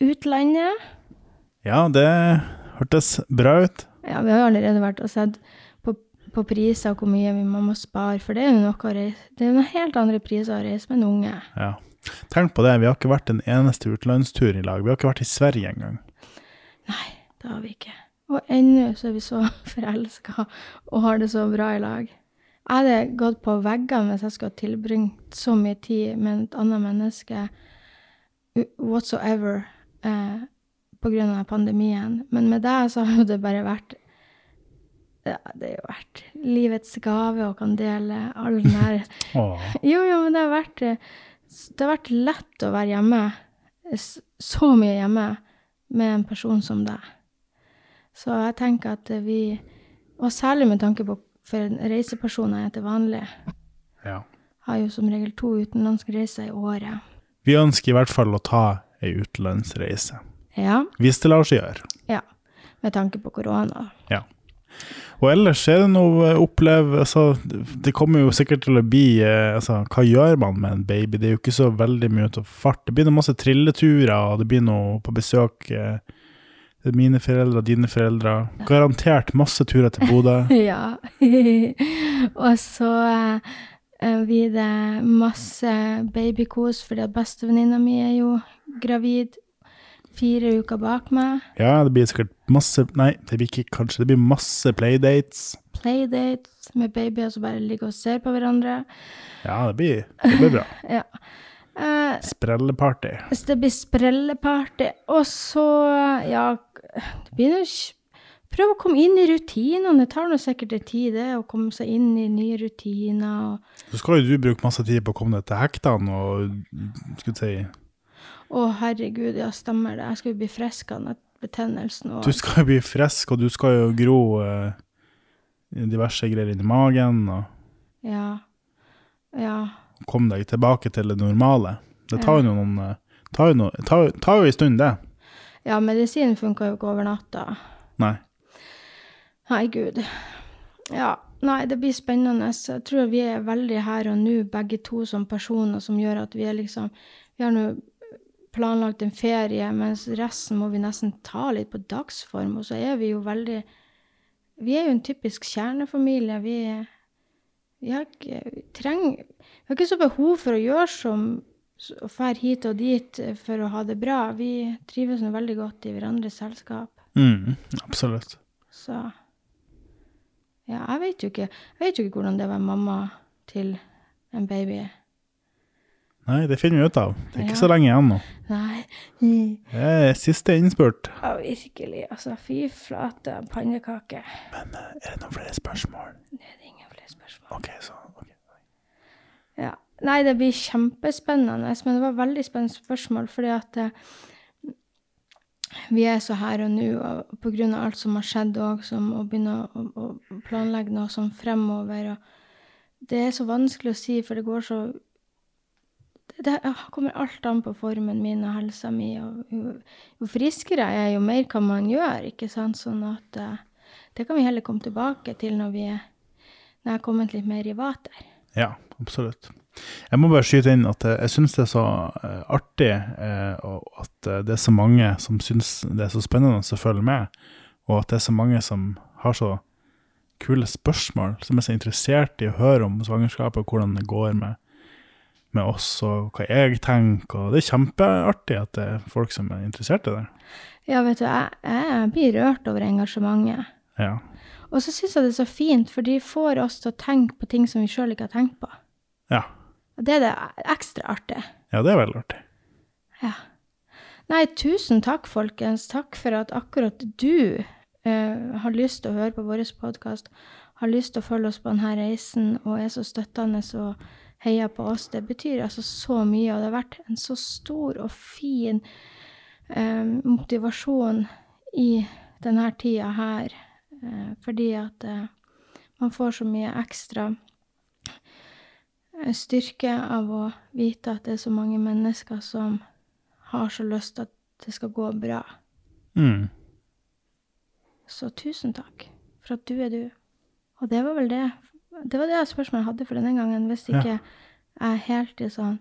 utlandet. Ja, det hørtes bra ut. Ja, vi har allerede vært og sett på, priser og hvor mye man må spare, for det er jo noe Det er noen helt andre priser å reise med en unge. Ja. Tenk på det, vi har ikke vært en eneste utenlandstur i lag. Vi har ikke vært i Sverige engang. Nei, det har vi ikke. Og ennå så er vi så <laughs> forelska og har det så bra i lag. Jeg hadde gått på veggene hvis jeg skulle ha tilbringt så mye tid med et annet menneske whatsoever eh, av pandemien. Men med deg så har jo det bare vært ja, det har jo vært livets gave å kan dele all den her <laughs> <laughs> jo, jo, men det har vært eh, Det har vært lett å være hjemme, så mye hjemme, med en person som deg. Så jeg tenker at vi Og særlig med tanke på for en reiseperson jeg er til vanlig, Ja. har jo som regel to utenlandske reiser i året. Vi ønsker i hvert fall å ta ei utenlandsreise. Ja, Hvis det lar seg gjøre. ja. Med tanke på korona. Ja. Og ellers er det noe opplev... altså, Det kommer jo sikkert til å bli eh, altså, Hva gjør man med en baby? Det er jo ikke så veldig mye til fart. Det blir noe masse trilleturer, og det blir noe på besøk. eh, det er mine foreldre, dine foreldre. Garantert masse turer til Bodø. <laughs> ja. <laughs> og så eh, blir det masse babykos, fordi at bestevenninna mi er jo gravid fire uker bak meg. Ja, det blir sikkert masse Nei, det blir ikke kanskje. Det blir masse playdates. Playdates med babyer som bare ligger og ser på hverandre. Ja, det blir, det blir bra. <laughs> Ja. Uh, Sprelleparty. det blir sprelleparty. Og så, ja Det blir ikke- Prøv å komme inn i rutinene. Det tar nå sikkert en tid, det, å komme seg inn i nye rutiner. Så skal jo du bruke masse tid på å komme deg til hektene og skulle si Å, herregud, ja, stemmer det. Jeg skal jo bli frisk av betennelsen. Og, Du skal jo bli frisk, og du skal jo gro eh, diverse greier inn i magen og ja. Ja. komme deg tilbake til det normale. Det tar jo noen Det tar jo, noe, tar, tar jo en stund, det. Ja, medisinen funka jo ikke over natta. Nei. Nei, gud. Ja, nei, det blir spennende. Jeg tror vi er veldig her og nå, begge to som personer, som gjør at vi er liksom Vi har nå planlagt en ferie, mens resten må vi nesten ta litt på dagsform. Og så er vi jo veldig Vi er jo en typisk kjernefamilie. Vi, vi har ikke, treng, vi har ikke så behov for å gjøre som å fære hit og dit for å ha det bra. Vi trives nå veldig godt i hverandres selskap. Mm, absolutt. Så Ja, jeg vet jo ikke, jeg vet jo ikke hvordan det var mamma til en baby. Nei, det finner vi ut av. Det er ikke Ja. så lenge igjen nå. Nei. Det er siste innspurt. Ja, virkelig. Altså, fy flate pannekake. Men eh, er det noen flere spørsmål? Nei, Det er ingen flere spørsmål. OK, så okay. Ja. Nei, det blir kjempespennende, men det var veldig spennende spørsmål, fordi at eh, vi er så her og nå, og på grunn av alt som har skjedd òg, som å begynne å, å å planlegge noe sånn fremover, og det er så vanskelig å si, for det går så det, det kommer alt an på formen min og helsa mi, og jo, jo friskere jeg er, jo mer kan man gjøre, ikke sant, sånn at uh, det kan vi heller komme tilbake til når vi er når jeg har kommet litt mer i vater. Ja, absolutt. Jeg må bare skyte inn at eh, jeg syns det er så eh, artig og at det er så mange som syns det er så spennende å følge med, og at det er så mange som har så kule spørsmål, som er så interessert i å høre om svangerskapet, og hvordan det går med, med oss, og hva jeg tenker. Og det er kjempeartig at det er folk som er interessert i det. Ja, vet du, jeg, jeg blir rørt over engasjementet. Ja. Og så syns jeg det er så fint, for de får oss til å tenke på ting som vi sjøl ikke har tenkt på. ja. Og det er det ekstra artig. Ja, det er veldig artig. Ja. Nei, tusen takk, folkens. Takk for at akkurat du eh, har lyst til å høre på vår podkast, har lyst til å følge oss på denne reisen og er så støttende og heier på oss. Det betyr altså så mye, og det har vært en så stor og fin eh, motivasjon i denne tida her, eh, fordi at eh, man får så mye ekstra eh, styrke av å vite at det er så mange mennesker som har så lyst til at det skal gå bra. Mm. Så tusen takk for at du er du. Og det var vel det. Det var det spørsmålet jeg hadde for denne gangen. Hvis Ja. ikke jeg er helt i sånn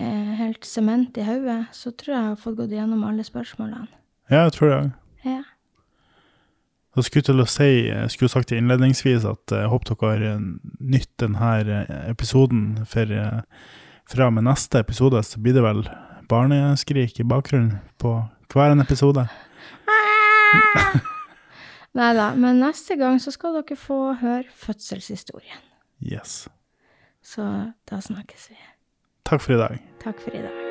eh, helt sement i hodet, så tror jeg jeg har fått gått gjennom alle spørsmålene. Ja, jeg tror det. Ja. Så skulle jeg til å si, jeg skulle sagt det innledningsvis at jeg håper dere har nytt denne episoden, for eh, fra og med neste episode så blir det vel barneskrik i bakgrunnen på hver en episode. Nei da, men neste gang så skal dere få høre fødselshistorien. Yes. Så da snakkes vi. Takk for i dag. Takk for i dag.